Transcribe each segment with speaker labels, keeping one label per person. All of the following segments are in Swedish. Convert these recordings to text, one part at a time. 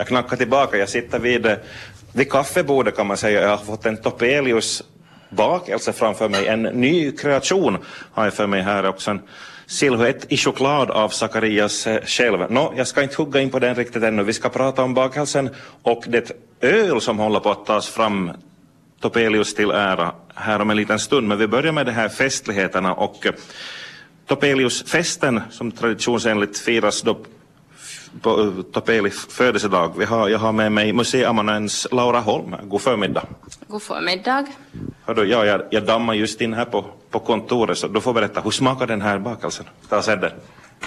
Speaker 1: Jag knackar tillbaka, jag sitter vid, eh, vid kaffebordet kan man säga. Jag har fått en Topelius bakelse framför mig. En ny kreation har jag för mig här också. En silhuett i choklad av Sakarias eh, själv. Nå, jag ska inte hugga in på den riktigt ännu. Vi ska prata om bakelsen och det öl som håller på att tas fram Topelius till ära här om en liten stund. Men vi börjar med de här festligheterna och eh, Topeliusfesten som traditionsenligt firas då på Topelis födelsedag. Vi har, jag har med mig museiamanuens Laura Holm. God förmiddag.
Speaker 2: God förmiddag.
Speaker 1: Hördu, ja, jag, jag dammar just in här på, på kontoret så du får berätta, hur smakar den här bakelsen? Ta och den.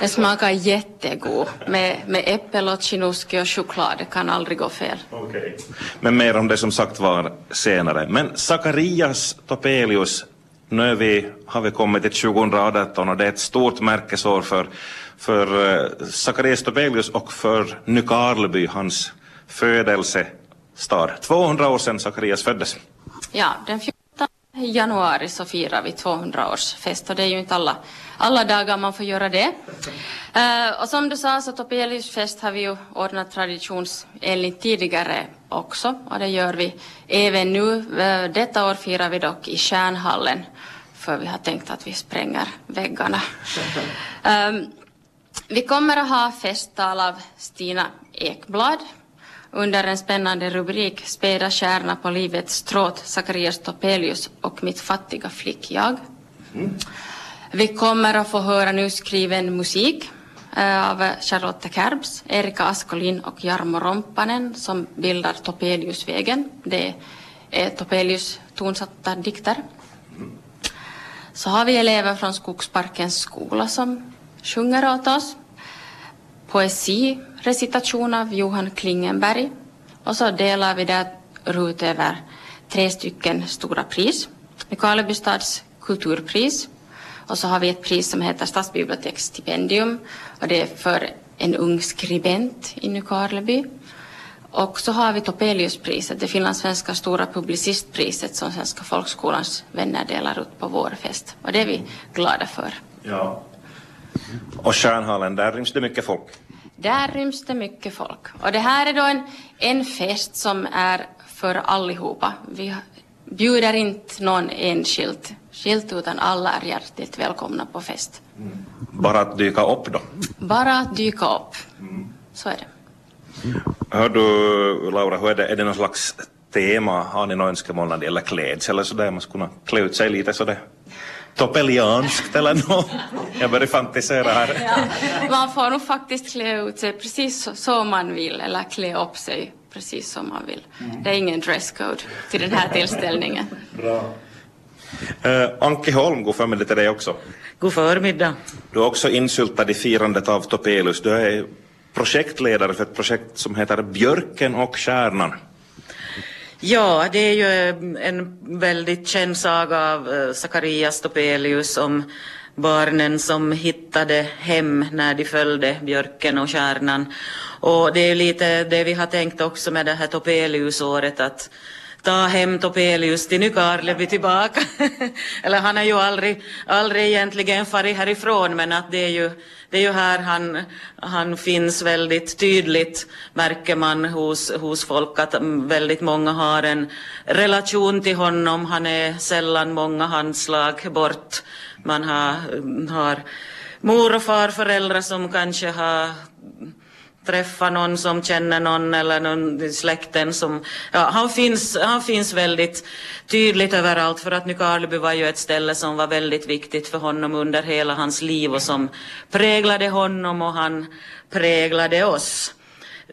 Speaker 2: Smakar jättegod med, med äppel och chinoski och choklad. Det kan aldrig gå fel.
Speaker 1: Okay. Men mer om det som sagt var senare. Men Zacharias Topelius, nu vi, har vi kommit till 2018 och det är ett stort märkesår för, för uh, Zacharias Topelius och för Nykarleby, hans födelsestad. 200 år sedan Zacharias föddes.
Speaker 2: Ja, den 14 januari så firar vi 200-årsfest och det är ju inte alla, alla dagar man får göra det. Uh, och som du sa så Topeliusfest har vi ju ordnat traditionsenligt tidigare också och det gör vi även nu. Uh, detta år firar vi dock i Kärnhallen för vi har tänkt att vi spränger väggarna. Um, vi kommer att ha festtal av Stina Ekblad under en spännande rubrik Späda stjärna på livets tråd, Zacharias Topelius och mitt fattiga flickjag. Mm. Vi kommer att få höra nu skriven musik äh, av Charlotte Kerbs, Erika Askolin och Jarmo Rompanen som bildar Topeliusvägen. Det är Topelius tonsatta dikter. Så har vi elever från Skogsparkens skola som sjunger åt oss. Poesi recitation av Johan Klingenberg och så delar vi det ut över tre stycken stora pris. Nykarleby stads kulturpris och så har vi ett pris som heter Stadsbiblioteksstipendium och det är för en ung skribent i Nykarleby. Och så har vi Topeliuspriset, det finlandssvenska stora publicistpriset som Svenska folkskolans vänner delar ut på vår fest. Och det är vi glada för.
Speaker 1: Ja. Och Stjärnhallen, där ryms det mycket folk?
Speaker 2: Där ryms det mycket folk. Och det här är då en, en fest som är för allihopa. Vi bjuder inte någon enskilt skilt utan alla är hjärtligt välkomna på fest.
Speaker 1: Mm. Bara att dyka upp då?
Speaker 2: Bara att dyka upp. Mm. Så är det.
Speaker 1: Hör du Laura, hur är det, är det någon slags tema, har ni några önskemål när det gäller klädsel eller sådär, man skulle kunna klä ut sig lite sådär Topelianskt eller något. Jag börjar fantisera här. Ja,
Speaker 2: man får nog faktiskt klä ut sig precis så man vill eller klä upp sig precis som man vill. Det är ingen dresscode till den här tillställningen. Bra.
Speaker 1: Uh, Anki Holm, god förmiddag till dig också.
Speaker 3: God förmiddag.
Speaker 1: Du är också insyltad i firandet av Topelius. Du är projektledare för ett projekt som heter Björken och stjärnan.
Speaker 3: Ja, det är ju eh, en väldigt känd saga av eh, Zacharias Topelius om barnen som hittade hem när de följde björken och kärnan. Och det är lite det vi har tänkt också med det här Topeliusåret att ta hem Topelius till Nykarleby tillbaka. Eller han har ju aldrig, aldrig egentligen farit härifrån men att det är ju, det är ju här han, han finns väldigt tydligt märker man hos, hos folk att väldigt många har en relation till honom. Han är sällan många handslag bort. Man har, har mor och farföräldrar som kanske har träffa någon som känner någon eller någon i släkten som, ja, han finns, han finns väldigt tydligt överallt för att Nykarleby var ju ett ställe som var väldigt viktigt för honom under hela hans liv och som präglade honom och han präglade oss.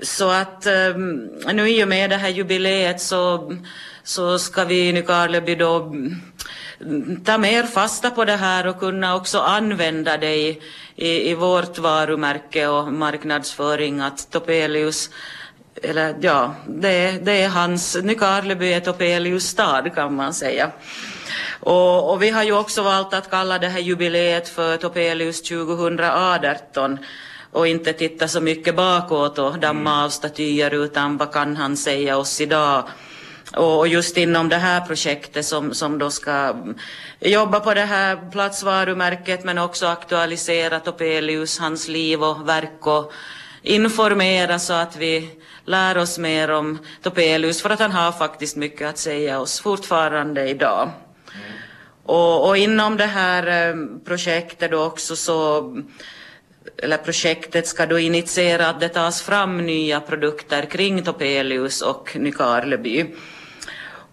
Speaker 3: Så att um, nu i och med det här jubileet så, så ska vi i Nykarleby då ta mer fasta på det här och kunna också använda det i, i, i vårt varumärke och marknadsföring att Topelius eller ja, det, det är hans, Nykarleby är Topelius stad kan man säga. Och, och, vi har ju också valt att kalla det här jubileet för Topelius 2018 och inte titta så mycket bakåt och damma av statyer utan vad kan han säga oss idag och just inom det här projektet som, som då ska mm, jobba på det här platsvarumärket men också aktualisera Topelius, hans liv och verk och informera så att vi lär oss mer om Topelius för att han har faktiskt mycket att säga oss fortfarande idag. Och, och, inom det här eh, projektet då också så mm, eller projektet ska då initiera att det tas fram nya produkter kring Topelius och Nykarleby.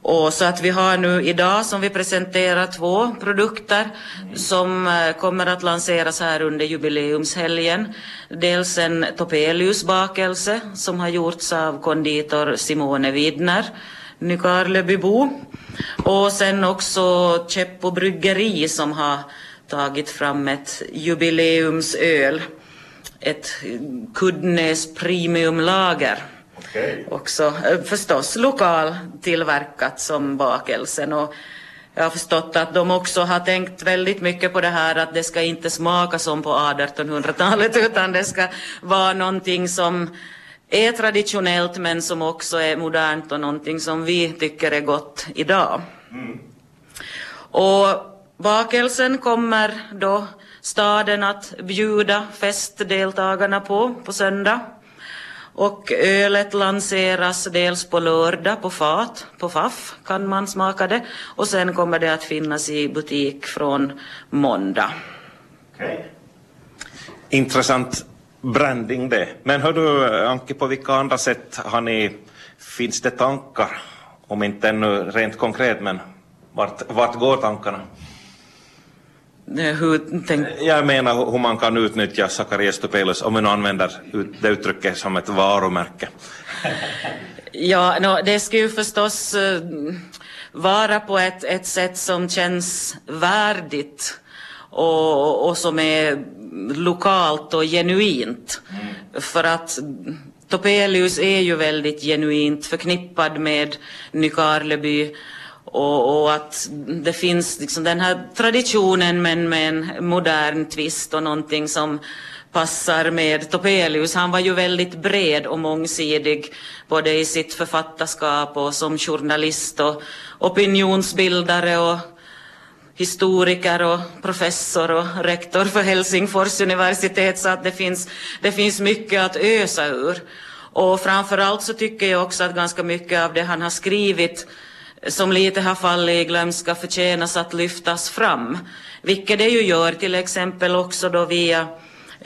Speaker 3: Och så att vi har nu idag som vi presenterar två produkter som eh, kommer att lanseras här under jubileumshelgen. Dels en Topelius-bakelse som har gjorts av konditor Simone Widner, Nykarlebybo. Och sen också Cheppo bryggeri som har tagit fram ett jubileumsöl, ett Kuddnäs premiumlager. Okay. Också eh, förstås lokal tillverkat som bakelsen. Och jag har förstått att de också har tänkt väldigt mycket på det här att det ska inte smaka som på 1800-talet utan det ska vara någonting som är traditionellt men som också är modernt och någonting som vi tycker är gott idag. Mm. Och bakelsen kommer då staden att bjuda festdeltagarna på på söndag. Och ölet lanseras dels på lördag på fat, på FAF kan man smaka det. Och sen kommer det att finnas i butik från måndag.
Speaker 1: Okay. Intressant branding det. Men hör du Anki, på vilka andra sätt har ni, finns det tankar? Om inte ännu rent konkret, men vart, vart går tankarna?
Speaker 3: Hur tänk...
Speaker 1: Jag menar hur man kan utnyttja Zacharias Topelius, om nu använder det uttrycket som ett varumärke.
Speaker 3: ja, no, det ska ju förstås uh, vara på ett, ett sätt som känns värdigt och, och som är lokalt och genuint. Mm. För att Topelius är ju väldigt genuint förknippad med Nykarleby och, och, att det finns liksom den här traditionen men med en modern twist och någonting som passar med Topelius. Han var ju väldigt bred och mångsidig både i sitt författarskap och som journalist och opinionsbildare och historiker och professor och rektor för Helsingfors universitet så att det finns, det finns mycket att ösa ur. Och framförallt så tycker jag också att ganska mycket av det han har skrivit som lite har fallit i glömska förtjänas att lyftas fram. Vilket det ju gör till exempel också då via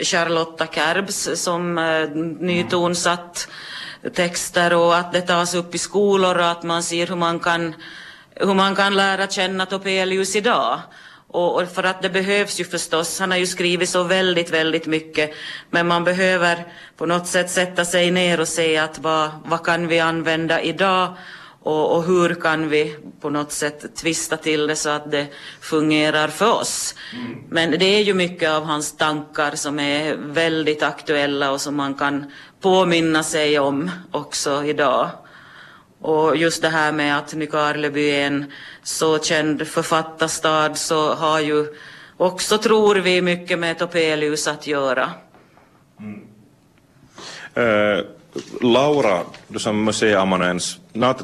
Speaker 3: Charlotta Kerbs som eh, nytonsatt texter och att det tas upp i skolor och att man ser hur man kan, hur man kan lära känna Topelius idag. Och, och, för att det behövs ju förstås, han har ju skrivit så väldigt, väldigt mycket, men man behöver på något sätt sätta sig ner och se att vad, vad kan vi använda idag och, och, hur kan vi på något sätt tvista till det så att det fungerar för oss. Mm. Men det är ju mycket av hans tankar som är väldigt aktuella och som man kan påminna sig om också idag. Och just det här med att Nykarleby är en så känd författarstad så har ju också, tror vi, mycket med Topelius att göra. Mm.
Speaker 1: Uh Laura, du som museiamanuens,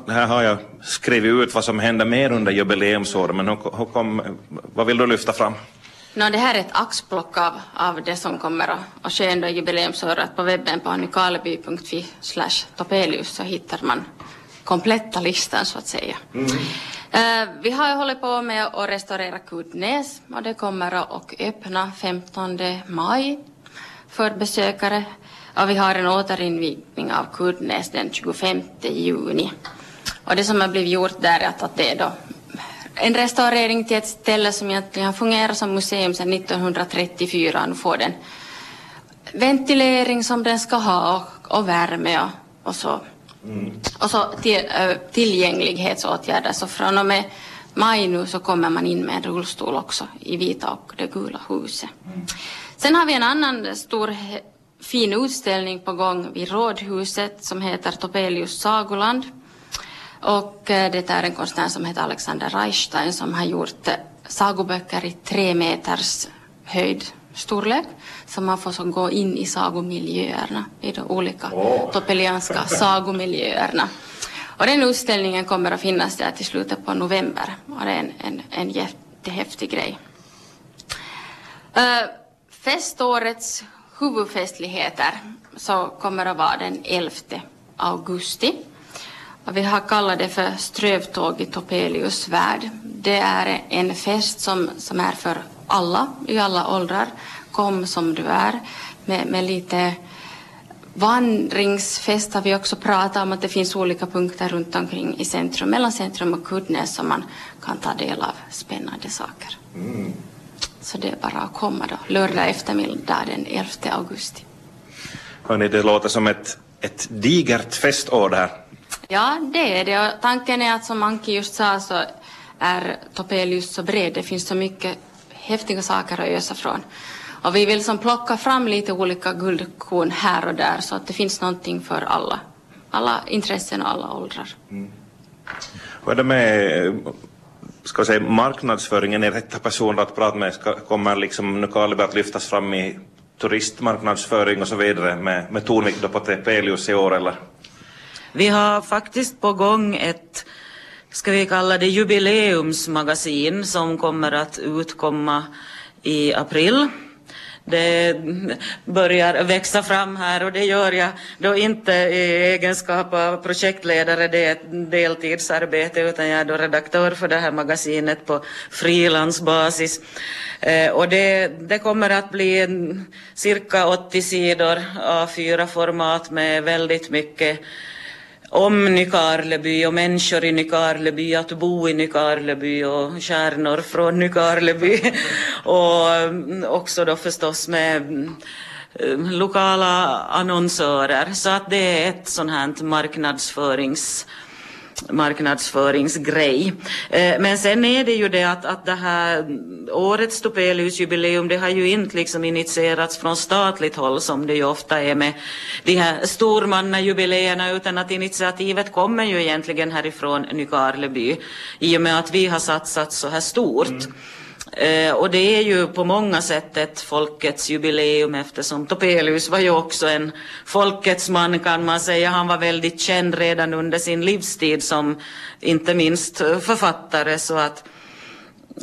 Speaker 1: här har jag skrivit ut vad som händer mer under jubileumsåret, men hur, hur kom, vad vill du lyfta fram?
Speaker 2: No, det här är ett axplock av, av det som kommer att, att ske under jubileumsåret. På webben på nykarleby.fi slash topelius så hittar man kompletta listan så att säga. Mm. Uh, vi har hållit på med att restaurera Kudnäs och det kommer att öppna 15 maj för besökare. Och vi har en återinvigning av Kuddnäs den 25 juni. Och det som har blivit gjort där är att, att det är då en restaurering till ett ställe som egentligen fungerar som museum sedan 1934. Nu får den ventilering som den ska ha och, och värme och, och så. Mm. Och så till, tillgänglighetsåtgärder. Så från och med maj nu så kommer man in med en rullstol också i vita och det gula huset. Mm. Sen har vi en annan stor fin utställning på gång vid Rådhuset som heter Topelius sagoland. Och eh, det är en konstnär som heter Alexander Reichstein som har gjort eh, sagoböcker i tre meters höjd storlek. Så man får så gå in i sagomiljöerna, i de olika oh. topelianska sagomiljöerna. Och den utställningen kommer att finnas där till slutet på november. Och det är en, en, en jättehäftig grej. Uh, festårets huvudfestligheter så kommer att vara den 11 augusti. Och vi har kallat det för Strövtåg i Topelius värld. Det är en fest som, som är för alla, i alla åldrar. Kom som du är, med, med lite vandringsfest har vi också pratat om att det finns olika punkter runt omkring i centrum, mellan centrum och Kuddnäs som man kan ta del av spännande saker. Mm. Så det är bara att komma då, lördag eftermiddag den 11 augusti.
Speaker 1: Hörni, det låter som ett, ett digert festår det här.
Speaker 2: Ja, det är det. Och tanken är att som Anki just sa så är Topelius så bred. Det finns så mycket häftiga saker att ösa från. Och vi vill som plocka fram lite olika guldkorn här och där så att det finns någonting för alla. Alla intressen och alla åldrar. Mm.
Speaker 1: Hur är det med ska säga, marknadsföringen? Är rätta personer att prata med? Ska, kommer liksom Nykarleby att lyftas fram i turistmarknadsföring och så vidare med, med tonvikt på Tepelius i år eller?
Speaker 3: Vi har faktiskt på gång ett, ska vi kalla det jubileumsmagasin som kommer att utkomma i april det börjar växa fram här och det gör jag då inte i egenskap av projektledare, det är ett deltidsarbete, utan jag är då redaktör för det här magasinet på frilansbasis. Eh, och det, det kommer att bli cirka 80 sidor A4-format med väldigt mycket om Nykarleby och människor i Nykarleby, att bo i Nykarleby och stjärnor från Nykarleby. och mm, också då förstås med mm, lokala annonsörer. Så att det är ett sånt här marknadsförings marknadsföringsgrej. Eh, men sen är det ju det att, att det här årets Topeliusjubileum det har ju inte liksom initierats från statligt håll som det ju ofta är med de här stormannajubileerna utan att initiativet kommer ju egentligen härifrån Nykarleby i och med att vi har satsat så här stort. Mm. Eh, och det är ju på många sätt ett folkets jubileum eftersom Topelius var ju också en folkets man kan man säga. Han var väldigt känd redan under sin livstid som inte minst författare så att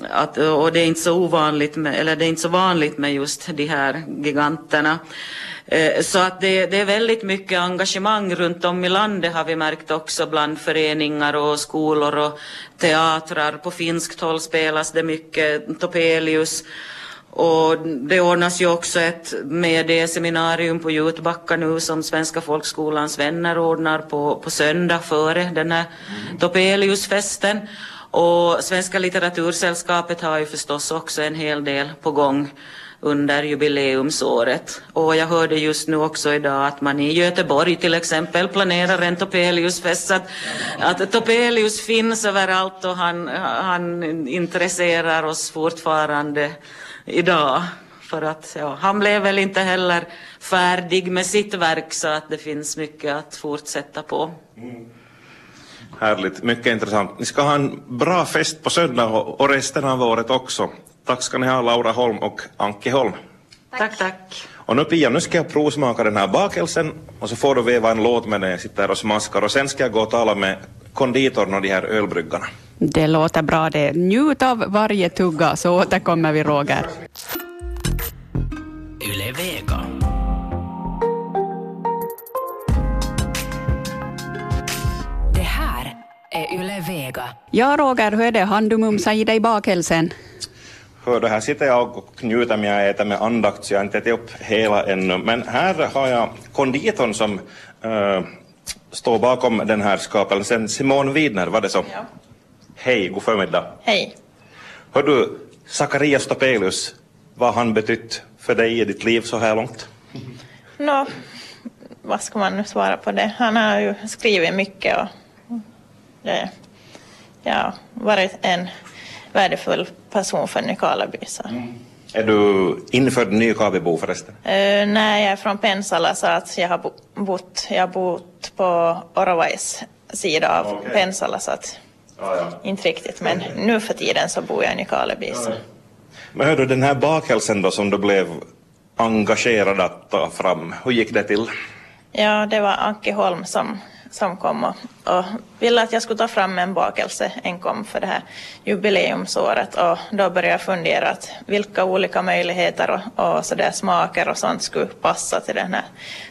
Speaker 3: att, och det är inte så ovanligt med, eller det är inte så vanligt med just de här giganterna. Eh, så att det, det, är väldigt mycket engagemang runt om i landet har vi märkt också bland föreningar och skolor och teatrar. På finskt håll spelas det mycket Topelius. Och det ordnas ju också ett medieseminarium på Jutbacka nu som Svenska folkskolans vänner ordnar på, på söndag före den här mm. Topeliusfesten. Och Svenska litteratursällskapet har ju förstås också en hel del på gång under jubileumsåret. Och jag hörde just nu också idag att man i Göteborg till exempel planerar en Topeliusfest. Att, att Topelius finns överallt och han, han intresserar oss fortfarande idag. För att ja, han blev väl inte heller färdig med sitt verk så att det finns mycket att fortsätta på. Mm.
Speaker 1: Härligt, mycket intressant. Ni ska ha en bra fest på söndag och resten av året också. Tack ska ni ha Laura Holm och Anki Holm.
Speaker 3: Tack, tack.
Speaker 1: Och nu Pia, nu ska jag provsmaka den här bakelsen och så får du veva en låt med när jag sitter och smaskar och sen ska jag gå och tala med konditorn och de här ölbryggarna.
Speaker 4: Det låter bra det. Njut av varje tugga så återkommer vi Roger. Yle Vega. Det här är Yle Vega. Ja Roger, hur är det? Han du mumsa i dig bakelsen?
Speaker 1: Hör du, här sitter jag och njuter medan jag äter med andakt så jag har inte ätit upp hela ännu. Men här har jag konditorn som äh, står bakom den här skapelsen. Simon Widner, var det så? Ja. Hej, god förmiddag.
Speaker 5: Hej.
Speaker 1: Hör du, Zacharias Topelius, vad har han betytt för dig i ditt liv så här långt?
Speaker 5: Nå, vad ska man nu svara på det? Han har ju skrivit mycket och det, ja, varit en värdefull person för Nykarleby. Mm.
Speaker 1: Är du infödd Nykarleby förresten?
Speaker 5: Uh, nej, jag är från Pensala så att jag har bott, jag har bott på Orovais sida av okay. Pensala så att ah, ja. inte riktigt men okay. nu för tiden så bor jag i Nykarleby. Ah, ja.
Speaker 1: Men hör du, den här bakelsen då som du blev engagerad att ta fram, hur gick det till?
Speaker 5: Ja, det var Anke Holm som som kom och, och ville att jag skulle ta fram en bakelse enkom för det här jubileumsåret. Och då började jag fundera att vilka olika möjligheter och, och så där smaker och sånt skulle passa till den här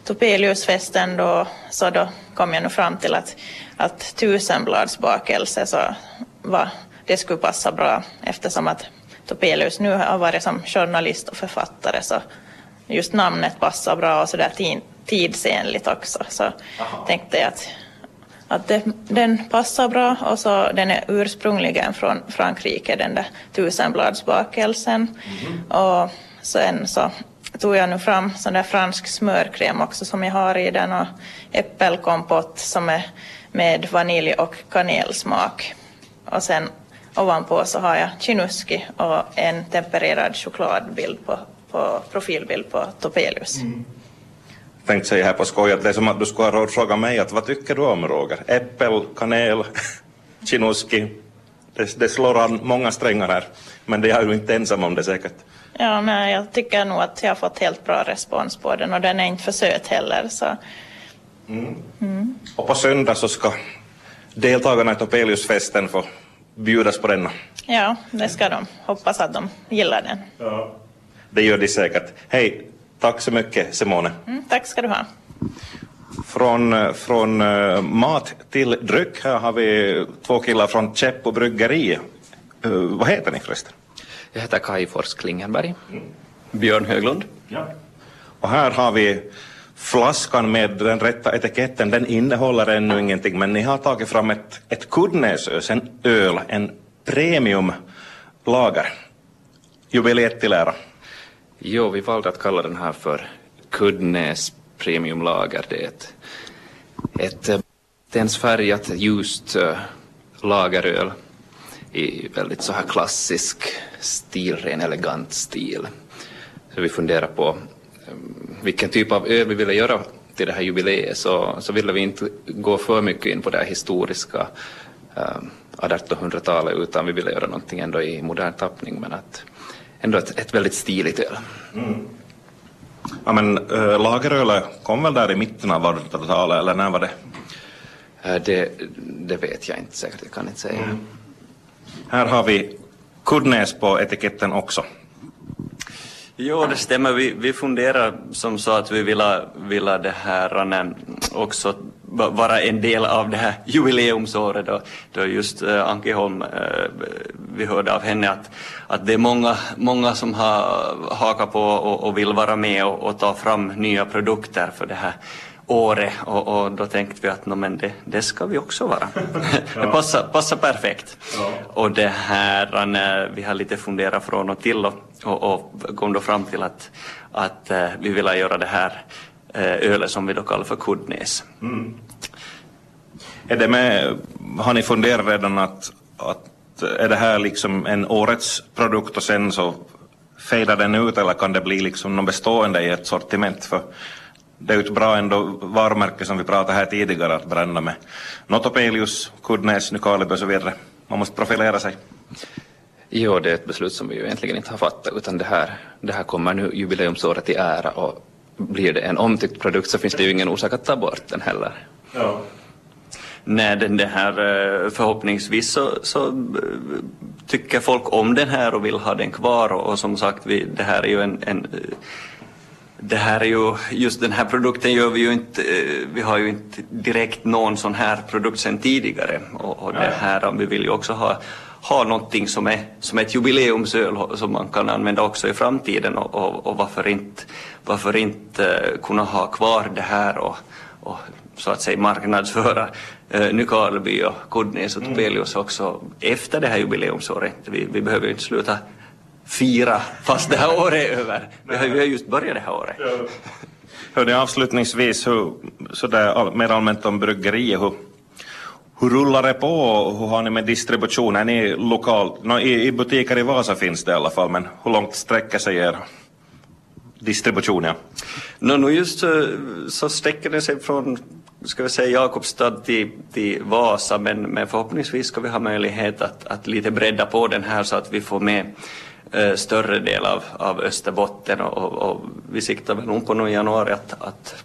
Speaker 5: Topeliusfesten då. Så då kom jag nu fram till att, att tusenbladsbakelse så var, det skulle passa bra eftersom att Topelius nu har varit som journalist och författare så just namnet passar bra och så där tidsenligt också. Så Aha. tänkte jag att, att det, den passar bra och så den är ursprungligen från Frankrike, den där tusenbladsbakelsen. Mm. Och sen så tog jag nu fram sån där fransk smörkräm också som jag har i den och äppelkompott som är med vanilj och kanelsmak. Och sen ovanpå så har jag chinuski och en tempererad chokladbild på, på profilbild på Topelius. Mm
Speaker 1: tänkte säga här på skoj att det är som att du skulle ha frågat mig att vad tycker du om Roger? Äppel, kanel, chinuski. Det, det slår an många strängar här. Men det är jag ju inte ensam om det säkert.
Speaker 5: Ja, men jag tycker nog att jag har fått helt bra respons på den och den är inte för söt heller. Så.
Speaker 1: Mm. Mm. Och på söndag så ska deltagarna i Topeliusfesten få bjudas på denna.
Speaker 5: Ja, det ska de. Hoppas att de gillar den.
Speaker 1: Ja. Det gör de säkert. Hej, Tack så mycket Simone.
Speaker 5: Mm, tack ska du ha.
Speaker 1: Från, från uh, mat till dryck här har vi två killar från Käppo bryggeri. Uh, vad heter ni förresten?
Speaker 6: Jag heter Kai Fors Klingenberg. Mm. Björn Höglund. Ja.
Speaker 1: Och här har vi flaskan med den rätta etiketten. Den innehåller ännu ingenting men ni har tagit fram ett, ett kuddnäsös, en öl, en premiumlager. Jubileet till ära.
Speaker 6: Jo, vi valde att kalla den här för Kuddnäs Premium Lager. Det är ett, ett eh, tensfärgat ljust eh, lageröl i väldigt så här klassisk stil, ren elegant stil. Så vi funderar på eh, vilken typ av öl vi ville göra till det här jubileet så, så ville vi inte gå för mycket in på det här historiska äh, 1800-talet utan vi ville göra någonting ändå i modern tappning men att ändå ett, ett väldigt stiligt öl. Mm.
Speaker 1: Ja, men äh, lagerölet kom väl där i mitten av 1800-talet, eller när var det?
Speaker 6: Äh, det? Det vet jag inte säkert, jag kan inte säga. Mm.
Speaker 1: Här har vi Kuddnäs på etiketten också.
Speaker 7: Jo, det stämmer. Vi, vi funderar som så att vi vill, vill det här också vara en del av det här jubileumsåret då, då just uh, Anki Holm, uh, vi hörde av henne att, att det är många, många som har hakat på och, och vill vara med och, och, ta fram nya produkter för det här året och, och då tänkte vi att no, men det, det ska vi också vara. det passar, passar perfekt. Ja. Och det här, när vi har lite funderat från och till och, och, kom då fram till att, att uh, vi vill göra det här Eh, ölet som vi då kallar för kuddnäs. Mm.
Speaker 1: Är det med, har ni funderat redan att, att är det här liksom en årets produkt och sen så fejdar den ut eller kan det bli liksom något bestående i ett sortiment? För det är ju ett bra ändå varumärke som vi pratade här tidigare att bränna med. Notopelius, Kuddnäs, Nykarleby och så vidare. Man måste profilera sig.
Speaker 6: Jo, det är ett beslut som vi ju egentligen inte har fattat utan det här, det här kommer nu jubileumsåret i ära och blir det en omtyckt produkt så finns det ju ingen orsak att ta bort den heller. Ja.
Speaker 7: Nej, den här, eh, förhoppningsvis så, så, eh, tycker folk om den här och vill ha den kvar. Och, och som sagt, vi, det här är ju en, en eh, det här är ju, just den här produkten gör vi ju inte, vi har ju inte direkt någon sån här produkt sedan tidigare. Och, och det här, vi vill ju också ha ha någonting som är som ett jubileumsöl som man kan använda också i framtiden. Och, och, och varför inte, varför inte kunna ha kvar det här och, och så att säga marknadsföra uh, Nykarleby och Kuddnäs och mm. Topelius också efter det här jubileumsåret. Vi, vi behöver ju inte sluta fira fast det här året är över. Vi har, har just börjat det här året. Ja.
Speaker 1: Hörde avslutningsvis hur, sådär mer allmänt om bryggeriet, hur, hur rullar det på hur har ni med distribution? Är ni lokalt? No, i, i, butiker i Vasa finns det i alla fall, men hur långt sträcker sig er distribution? Ja?
Speaker 7: No, no just så, så sträcker det sig från ska vi säga Jakobstad till, till Vasa, men, men förhoppningsvis ska vi ha möjlighet att, att lite bredda på den här så att vi får med eh, större del av, av Österbotten och, och, och vi siktar väl nog på nu i januari att, att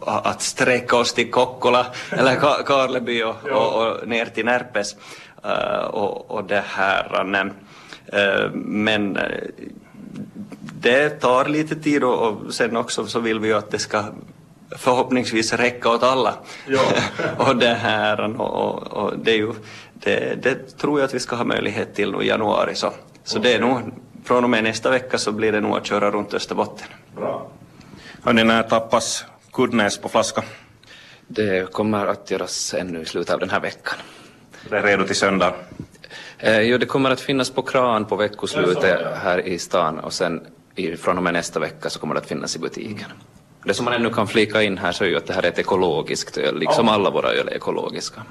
Speaker 7: att sträcka oss till Kokkola eller Ka Karleby och, och, och, ner till Närpes. Uh, och, och det här, uh, men det tar lite tid och, och sen också så vill vi ju att det ska förhoppningsvis räcka åt alla. Ja. och det här och, och, det är ju, det, det, tror jag att vi ska ha möjlighet till nu i januari så, så okay. det är nog från och med nästa vecka så blir det nog att köra runt Österbotten.
Speaker 1: Bra. Hörni, när tappas Kuddnäs på flaska?
Speaker 6: Det kommer att göras ännu i slutet av den här veckan.
Speaker 1: Det är redo till söndag?
Speaker 6: Eh, jo, det kommer att finnas på kran på veckoslutet här i stan och sen i, från och med nästa vecka så kommer det att finnas i butiken. Det som man ännu kan flika in här så är ju att det här är ett ekologiskt öl, liksom alla våra öl är ekologiska.